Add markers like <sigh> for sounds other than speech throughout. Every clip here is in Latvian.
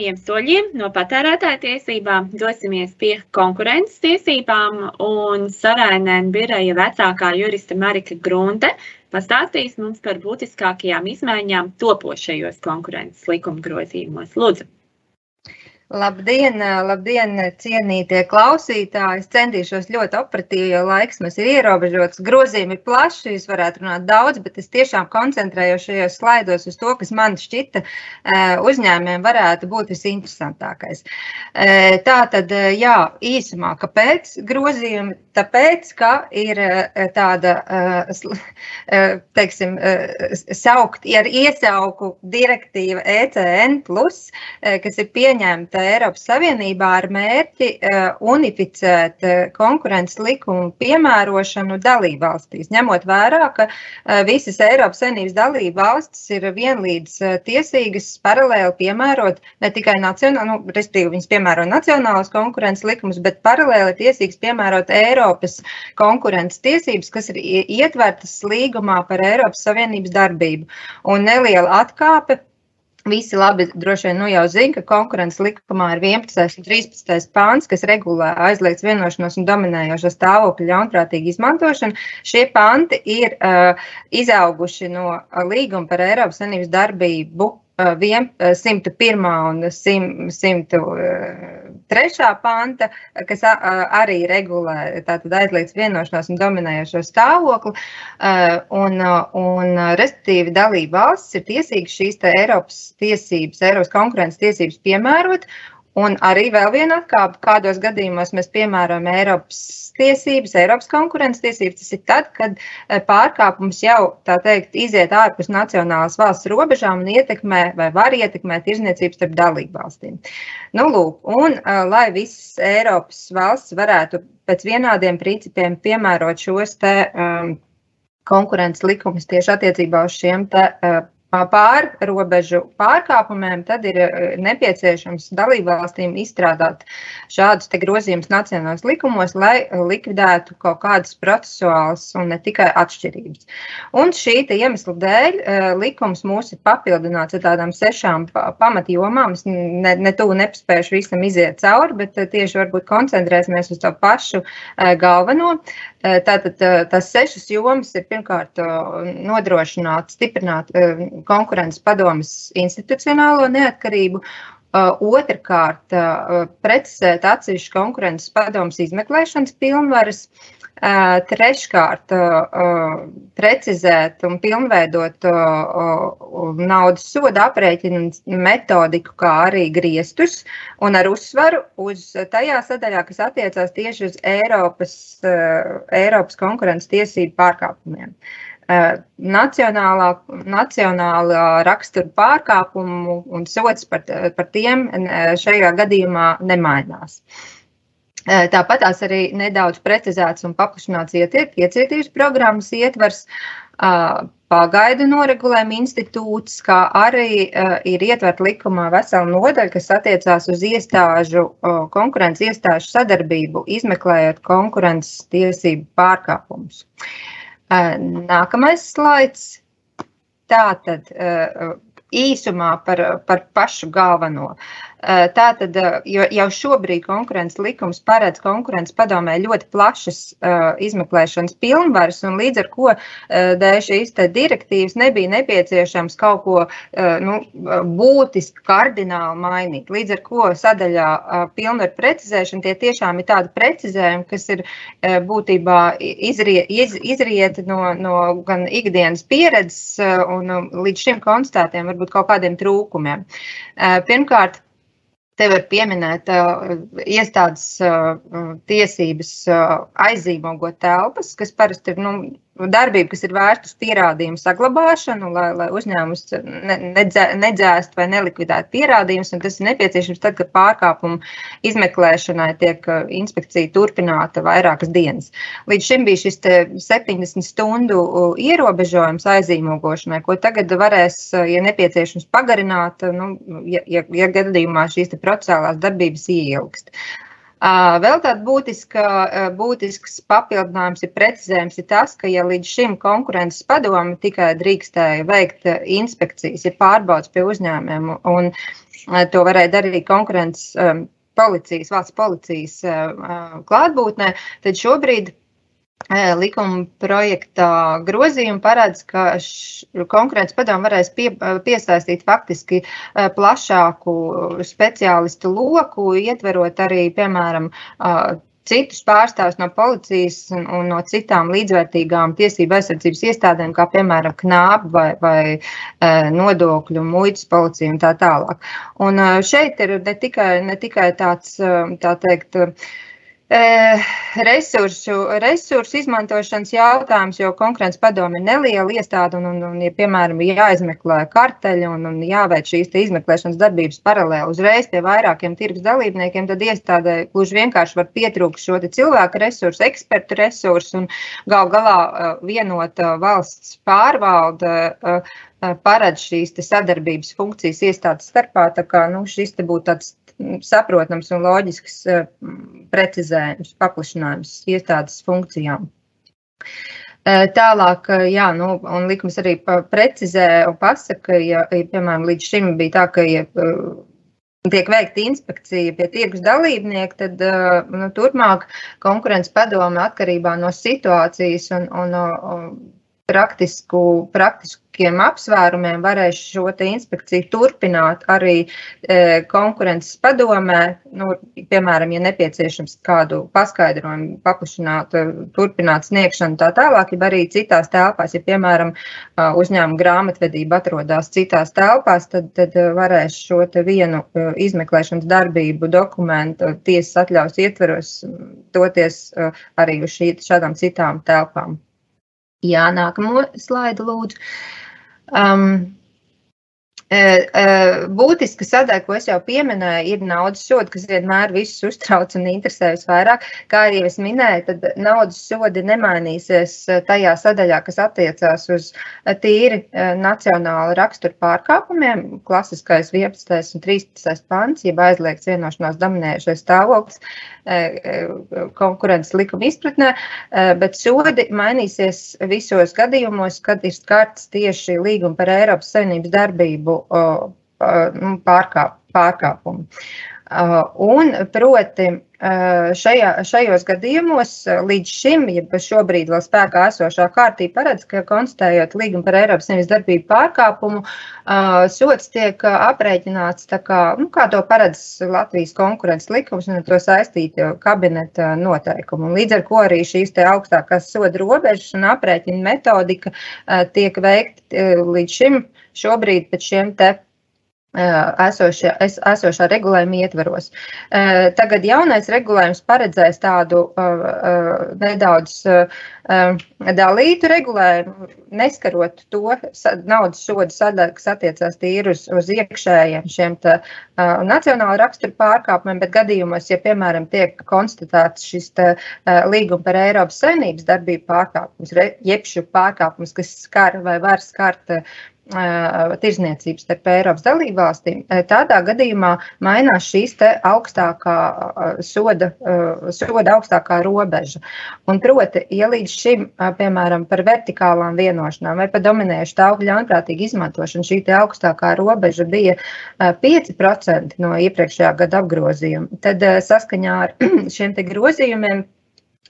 straujiem soļiem no patērētāja tiesībām dosimies pie konkurences tiesībām, un Sarainēna biroja vecākā jurista Marika Grunte pastāstīs mums par būtiskākajām izmaiņām topošajos konkurences likuma grozījumos. Lūdzu! Labdien, labdien, cienītie klausītāji! Es centīšos ļoti operatīvi, jo laiks mums ir ierobežots. Grozījumi ir plaši, jūs varētu runāt daudz, bet es tiešām koncentrējos šajos slaidos uz to, kas man šķita uzņēmējiem varētu būt visinteresantākais. Tā tad, jā, īsumā, kāpēc grozījumi? Tāpēc, ka ir tāda, teiksim, saukt, ar iesauku direktīva ECN, kas ir pieņemta Eiropas Savienībā ar mērķi uh, unificēt uh, konkurences likumu piemērošanu dalībvalstīs, ņemot vērā, ka uh, visas Eiropas Savienības dalībvalstis ir vienlīdz tiesīgas paralēli piemērot ne tikai nacionālu, nu, respektīvi viņas piemēro nacionālas konkurences likumus, bet paralēli tiesīgas piemērot Eiropas konkurences tiesības, kas ir ietvertas līgumā par Eiropas Savienības darbību. Un neliela atkāpe Visi labi droši vien nu jau zina, ka konkurences likumā ir 11. un 13. pāns, kas regulē aizliegts vienošanos un dominējošo stāvokļu ļaunprātīgu izmantošanu. Šie panti ir uh, izauguši no līguma par Eiropas Savienības darbību 101. un 103. panta, kas arī regulē tātad aizliegts vienošanās un dominējošo stāvokli. Un, un respektīvi, dalība valsts ir tiesīgas šīs Eiropas tiesības, Eiropas konkurences tiesības piemērot. Un arī vēl viena atkāpe, kādos gadījumos mēs piemērojam Eiropas tiesības, Eiropas konkurences tiesības, tas ir tad, kad e, pārkāpums jau, tā teikt, iziet ārpus nacionālas valsts robežām un ietekmē vai var ietekmēt tirzniecības starp dalību valstīm. Nu, lūk, un e, lai visas Eiropas valsts varētu pēc vienādiem principiem piemērot šos te um, konkurences likumus tieši attiecībā uz šiem te uh, pārrobežu pārkāpumiem, tad ir nepieciešams dalībvalstīm izstrādāt šādus grozījumus nacionālajos likumos, lai likvidētu kaut kādas procesuālas un ne tikai atšķirības. Un šī iemesla dēļ likums mūs ir papildināts ar tādām sešām pamatjomām. Es ne, ne tuvu nepaspējuši visam iziet cauri, bet tieši varbūt koncentrēsimies uz to pašu galveno. Tātad tās sešas jomas ir pirmkārt nodrošināt, stiprināt konkurences padomas institucionālo neatkarību. Otrakārt, precizēt atsevišķu konkurences padomas izmeklēšanas pilnvaras. Treškārt, precizēt un pilnveidot naudas soda aprēķinu metodiku, kā arī griestus, un ar uzsvaru uz tajā sadaļā, kas attiecās tieši uz Eiropas, Eiropas konkurences tiesību pārkāpumiem. Uh, nacionālā, nacionālā rakstura pārkāpumu un sots par, par tiem šajā gadījumā nemainās. Tāpat tās arī nedaudz precizēts un paplašināts iecietības programmas ietvers, pagaidu noregulējuma institūts, kā arī ir ietverta likumā vesela nodaļa, kas attiecās uz iestāžu, konkurences iestāžu sadarbību, izmeklējot konkurences tiesību pārkāpumus. Nākamais slaids. Tātad īsumā par, par pašu galveno. Eh, tātad eh, jau šobrīd konkurences likums paredz konkurences padomē ļoti plašas uh, izmeklēšanas pilnvaras, un līdz ar ko uh, dēļ šīs direktīvas nebija nepieciešams kaut ko uh, nu, būtiski kardināli mainīt. Līdz ar ko sadaļā pilnvaru precizēšana tie tiešām ir tādi precizējumi, kas ir būtībā izrie, iz, izrieti no, no gan ikdienas pieredzes un līdz šim konstatētiem varbūt kaut kādiem trūkumiem. Pirmkārt, Te var pieminēt uh, iestādes uh, tiesības uh, aizīmogot telpas, kas parasti ir nu, darbība, kas ir vērsta uz pierādījumu saglabāšanu, lai, lai uzņēmums ne, nedzē, nedzēst vai nelikvidētu pierādījumus. Tas ir nepieciešams tad, kad pārkāpumu izmeklēšanai tiek uh, inspekcija turpināta vairākas dienas. Līdz šim bija šis 70 stundu uh, ierobežojums aizīmogošanai, ko tagad varēs, uh, ja nepieciešams, pagarināt, nu, ja, ja, ja gadījumā šīs procesālās darbības ieilgst. Vēl tāds būtiska, būtisks papildinājums ir precizējums ir tas, ka ja līdz šim konkurences padome tikai drīkstēja veikt inspekcijas, ja pārbaudas pie uzņēmumiem, un to varēja darīt konkurences policijas, valsts policijas klātbūtnē, tad šobrīd likuma projekta grozījumi paredz, ka konkurences padomu varēs pie, piesaistīt faktiski plašāku speciālistu loku, ietverot arī, piemēram, citus pārstāvjus no policijas un, un no citām līdzvērtīgām tiesību aizsardzības iestādēm, kā piemēram KNAB vai, vai nodokļu, muitas policija un tā tālāk. Un šeit ir ne tikai, ne tikai tāds, tā teikt, Resursu, resursu izmantošanas jautājums, jo konkurences padome ir neliela iestāde, un, un, un ja, piemēram, jāizmeklē karteļi un, un jāveic šīs izmeklēšanas darbības paralēli uzreiz pie vairākiem tirgus dalībniekiem, tad iestādē gluži vienkārši var pietrūkt šo cilvēku resursu, ekspertu resursu un gal galā vienota valsts pārvalde paredz šīs sadarbības funkcijas iestādes starpā. Tā kā nu, šis būtu tāds saprotams un loģisks eh, precizējums, paplašinājums iestādes funkcijām. Eh, tālāk, eh, jā, nu, un likums arī precizē un pasaka, ja, ja, piemēram, līdz šim bija tā, ka, ja tiek veikta inspekcija pie tirgus dalībnieku, tad nu, turpmāk konkurences padome atkarībā no situācijas un, un, un praktisku, praktiskiem apsvērumiem varēs šo inspekciju turpināt arī e, konkurences padomē. Nu, piemēram, ja nepieciešams kādu paskaidrojumu, paplašināt, e, turpināt sniegšanu tā tālāk, ja arī citās telpās, ja piemēram uzņēmuma grāmatvedība atrodas citās telpās, tad, tad varēs šo vienu e, izmeklēšanas darbību dokumentu tiesas atļaus ietveros doties arī uz šī, šādām citām telpām. Jā, nākamo slaidu lūdzu. Um, Būtiska sadaļa, ko es jau pieminēju, ir naudas sodi, kas vienmēr visus uztrauc un interesē visvairāk. Kā jau es minēju, tad naudas sodi nemainīsies tajā sadaļā, kas attiecās uz tīri nacionālu raksturu pārkāpumiem. Klasiskais 11. un 13. pants, jeb aizliegts vienošanās dominējušais stāvoklis konkurences likuma izpratnē, bet sodi mainīsies visos gadījumos, kad ir skarts tieši līguma par Eiropas Savienības darbību pārkāp, pārkāpumu. Un, proti, šajā, šajos gadījumos līdz šim, ja šobrīd vēl spēkā esošā kārtība paredz, ka konstatējot līgumu par Eiropas Savienības darbību pārkāpumu, sots tiek aprēķināts tā kā, nu, kā to paredz Latvijas konkurences likums un to saistīti kabineta noteikumu. Un līdz ar ko arī šīs te augstākās soda robežas un aprēķina metodika tiek veikta līdz šim šobrīd pēc šiem te esošā, es, esošā regulējuma ietvaros. Tagad jaunais regulējums paredzēs tādu nedaudz dalītu regulējumu, neskarot to naudas sodu sadaļu, kas attiecās tīri uz, uz iekšējiem šiem uh, nacionāla rakstura pārkāpumiem, bet gadījumos, ja, piemēram, tiek konstatēts šis te, līguma par Eiropas saimnības darbību pārkāpums, jeb šo pārkāpums, kas skar vai var skart tirzniecības starp Eiropas dalībvalstīm, tādā gadījumā mainās šīs augstākā soda, soda augstākā robeža. Un proti, ja līdz šim, piemēram, par vertikālām vienošanām vai par dominējušu tauku ļaunprātīgu izmantošanu šī augstākā robeža bija 5% no iepriekšējā gada apgrozījuma, tad saskaņā ar <clears throat> šiem grozījumiem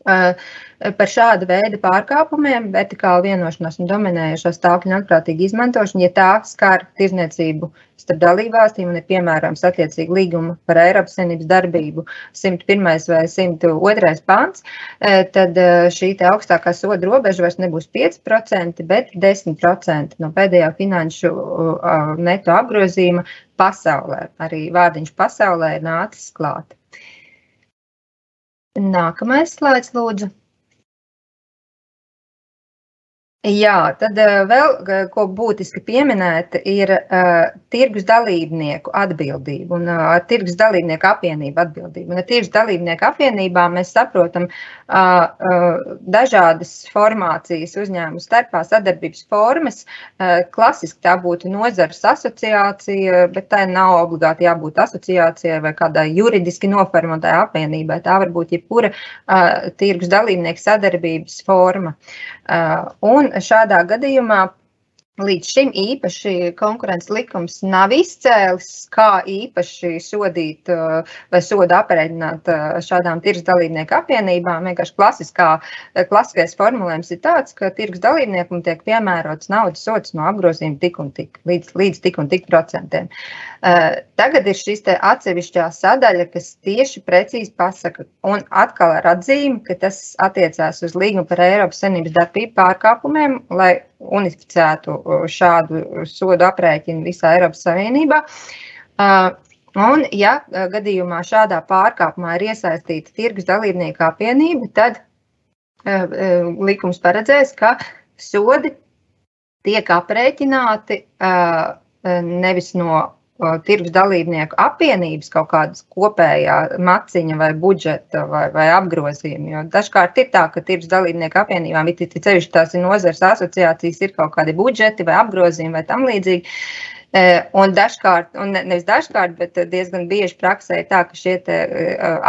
par šādu veidu pārkāpumiem, vertikāla vienošanās un dominējošā stāvokļa atprātīga izmantošana, ja tā skar tirzniecību starp dalībvalstīm un ir piemērams attiecīgi līguma par Eiropas Savienības darbību 101. vai 102. pants, tad šī augstākā soda robeža vairs nebūs 5%, bet 10% no pēdējā finanšu neto apgrozījuma pasaulē. Arī vārdiņš pasaulē ir nācis klāt. Nākamais slaids, lūdzu. Jā, tad vēl, ko būtiski pieminēt, ir uh, tirgus dalībnieku atbildība un uh, tirgus dalībnieku apvienība atbildība. Un ar tirgus dalībnieku apvienībām mēs saprotam uh, uh, dažādas formācijas uzņēmumu starpā sadarbības formas. Uh, klasiski tā būtu nozares asociācija, bet tai nav obligāti jābūt asociācijai vai kādai juridiski noformētai apvienībai. Tā var būt jebkura uh, tirgus dalībnieku sadarbības forma. Uh, un šādā gadījumā Līdz šim īpaši konkurences likums nav izcēlis, kā īpaši sodīt vai sodu aprēķināt šādām tirgus dalībnieku apvienībām. Vienkārši klasiskā, klasiskais formulējums ir tāds, ka tirgus dalībniekam tiek piemērots naudas sots no apgrozījuma tik un tik, līdz, līdz tik un tik procentiem. Tagad ir šis atsevišķā sadaļa, kas tieši precīzi pasaka, un atkal ar atzīmi, ka tas attiecās uz līgumu par Eiropas Savienības darbību pārkāpumiem, lai unificētu šādu sodu aprēķinu visā Eiropas Savienībā. Un, ja gadījumā šādā pārkāpumā ir iesaistīta tirgus dalībnieku apvienība, tad likums paredzēs, ka sodi tiek aprēķināti nevis no tirgus dalībnieku apvienības kaut kādas kopējā maciņa vai budžeta vai, vai apgrozījuma. Jo dažkārt ir tā, ka tirgus dalībnieku apvienībām, it īpaši tās ir nozars asociācijas, ir kaut kādi budžeti vai apgrozījumi vai tam līdzīgi. Un dažkārt, un nevis dažkārt, bet diezgan bieži praksē tā, ka šie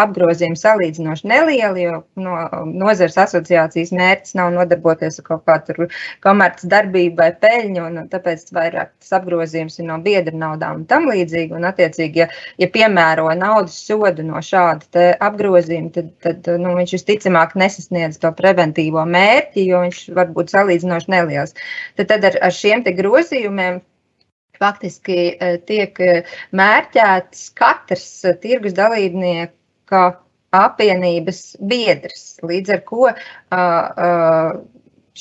apgrozījumi salīdzinoši nelieli, jo no nozares asociācijas mērķis nav nodarboties ar kaut kādu komerces darbību vai peļņu, un tāpēc vairāk tas apgrozījums ir no biedra naudām un tam līdzīgi. Un, attiecīgi, ja, ja piemēro naudas sodu no šāda apgrozījuma, tad, tad nu, viņš visticamāk nesasniedz to preventīvo mērķi, jo viņš var būt salīdzinoši neliels. Tad, tad ar, ar šiem grozījumiem faktiski e, tiek e, mērķēts katrs e, tirgus dalībnieka apvienības biedrs, līdz ar ko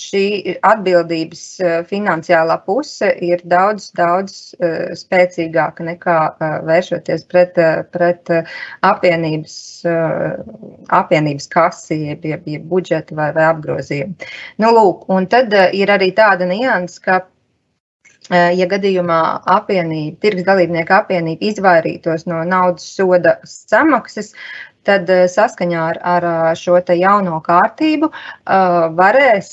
šī atbildības finansiālā puse ir daudz, daudz spēcīgāka nekā vēršoties pret, pret apvienības, apvienības kasi, jeb, jeb, jeb budžetu vai, vai apgrozījumu. Nu, lūk, un tad ir arī tāda nianses, ka ja gadījumā apvienība, tirgus dalībnieku apvienība izvairītos no naudas soda samaksas, tad saskaņā ar, ar šo jauno kārtību varēs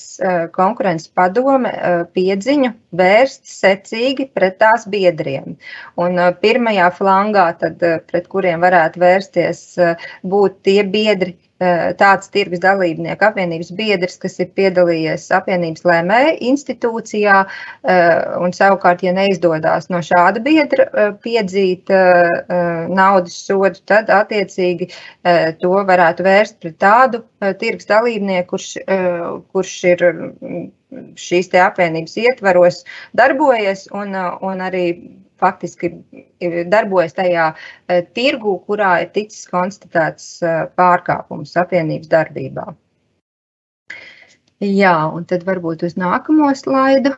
konkurences padome piedziņu vērst secīgi pret tās biedriem. Un pirmajā flangā, tad, pret kuriem varētu vērsties, būtu tie biedri, tāds tirgus dalībnieku apvienības biedrs, kas ir piedalījies apvienības lēmēja institūcijā, un savukārt, ja neizdodas no šāda biedra piedzīt naudas sodu, tad attiecīgi to varētu vērst pret tādu tirgus dalībnieku, kurš, kurš ir šīs apvienības ietvaros darbojies un, un arī faktiski darbojas tajā e, tirgu, kurā ir ticis konstatēts e, pārkāpums apvienības darbībā. Jā, un tad varbūt uz nākamo slaidu.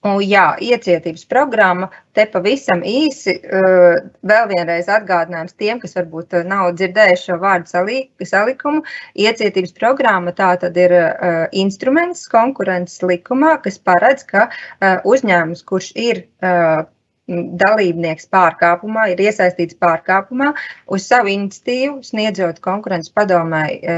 Un, jā, iecietības programma te pavisam īsi. Uh, vēl vienreiz atgādinājums tiem, kas varbūt nav dzirdējuši šo vārdu salikumu. Iecietības programma tā tad ir uh, instruments konkurences likumā, kas paredz, ka uzņēmums, kurš ir dalībnieks pārkāpumā, ir iesaistīts pārkāpumā, uz savu iniciatīvu sniedzot konkurences padomai e,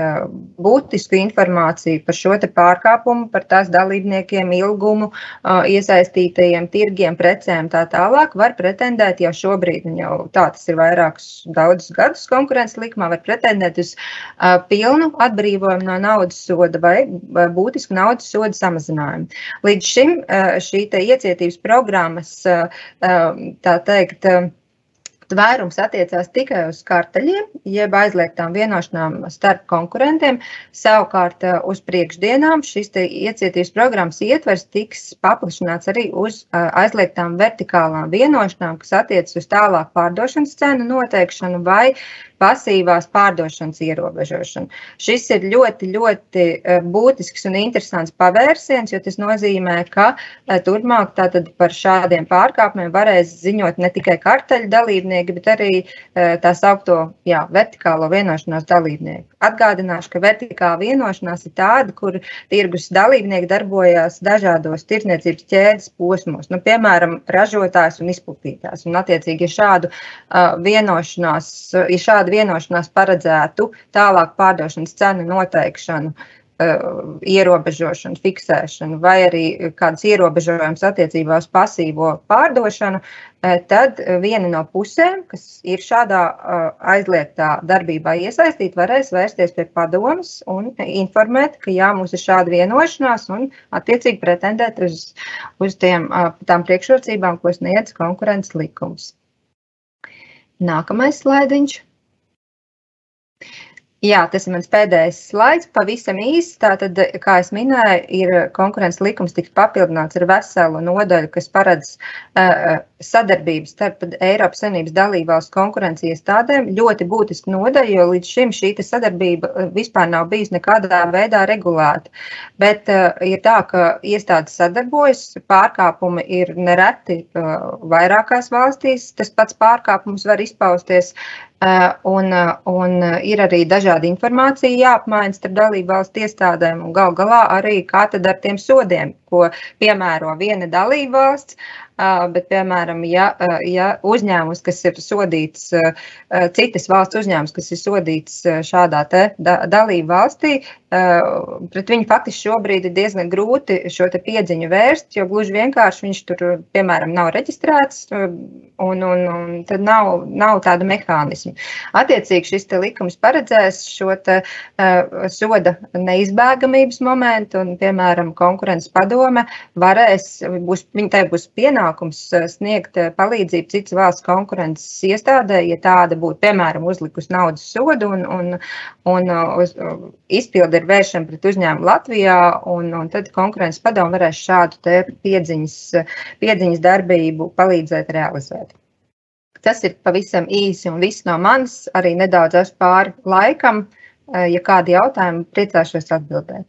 būtisku informāciju par šo pārkāpumu, par tās dalībniekiem, ilgumu, e, iesaistītajiem tirgiem, precēm tā tālāk, var pretendēt jau šobrīd, un jau tā tas ir vairākus daudzus gadus konkurences likumā, var pretendēt uz e, pilnu atbrīvojumu no naudas soda vai būtisku naudas soda samazinājumu. Līdz šim šī iecietības programmas tā teikt, tvērums attiecās tikai uz karteļiem, jeb aizliegtām vienošanām starp konkurentiem. Savukārt uz priekšdienām šis iecietības programmas ietvers tiks paplašināts arī uz aizliegtām vertikālām vienošanām, kas attiecas uz tālāk pārdošanas cenu noteikšanu vai pasīvās pārdošanas ierobežošanu. Šis ir ļoti, ļoti būtisks un interesants pavērsiens, jo tas nozīmē, ka turpmāk par šādiem pārkāpumiem varēs ziņot ne tikai karteļu dalībnieki, bet arī tā saukto jā, vertikālo vienošanās dalībnieki. Atgādināšu, ka vertikāla vienošanās ir tāda, kur tirgus dalībnieki darbojas dažādos tirdzniecības ķēdes posmos, nu, piemēram, ražotājs un izplatītājs. Un, attiecīgi, ja šādu uh, vienošanās, ja šāda vienošanās paredzētu tālāk pārdošanas cenu noteikšanu, ierobežošanu, fiksēšanu, vai arī kādas ierobežojumus attiecībā uz pasīvo pārdošanu, tad viena no pusēm, kas ir šādā aizliegtā darbībā iesaistīta, varēs vērsties pie padomus un informēt, ka jā, mums ir šāda vienošanās un attiecīgi pretendēt uz, uz tiem, tām priekšrocībām, ko sniedz konkurences likums. Nākamais slaidiņš. Jā, tas ir mans pēdējais slaids. Pavisam īsi. Tātad, kā jau minēju, ir konkurences likums tiks papildināts ar veselu nodaļu, kas paredz uh, sadarbību starp Eiropas Savienības dalībvalstu konkurences iestādēm. Ļoti būtiska nodaļa, jo līdz šim šī sadarbība vispār nav bijusi nekādā veidā regulēta. Bet uh, ir tā, ka iestādes sadarbojas, pārkāpumi ir nereti uh, vairākās valstīs. Tas pats pārkāpums var izpausties Eh, un, eh, un ir arī dažādi informācija jāapmaiņas starp dalību valstu iestādēm un gal galā arī kā tad ar tiem sodiem, ko piemēro viena dalība valsts, Bet, piemēram, ja, ja uzņēmums, kas ir sodīts, citas valsts uzņēmums, kas ir sodīts šādā da, dalību valstī, pret viņu faktiski šobrīd ir diezgan grūti šo piedziņu vērst, jo gluži vienkārši viņš tur, piemēram, nav reģistrēts, un, un, un tad nav, nav tāda mehānisma. Attiecīgi šis likums paredzēs šo te, uh, soda neizbēgamības momentu, un, piemēram, konkurences padome varēs, būs, viņa tai būs pienākums eh, sniegt eh, palīdzību citas valsts konkurences iestādē, ja tāda būtu, piemēram, uzlikus naudas sodu un, un, un uz, izpildi ir vēršana pret uzņēmumu Latvijā, un, un tad konkurences padomu varēs šādu piedziņas, piedziņas darbību palīdzēt realizēt. Tas ir pavisam īsi un viss no manis, arī nedaudz pāri laikam. Eh, ja kādi jautājumi, priecāšos atbildēt.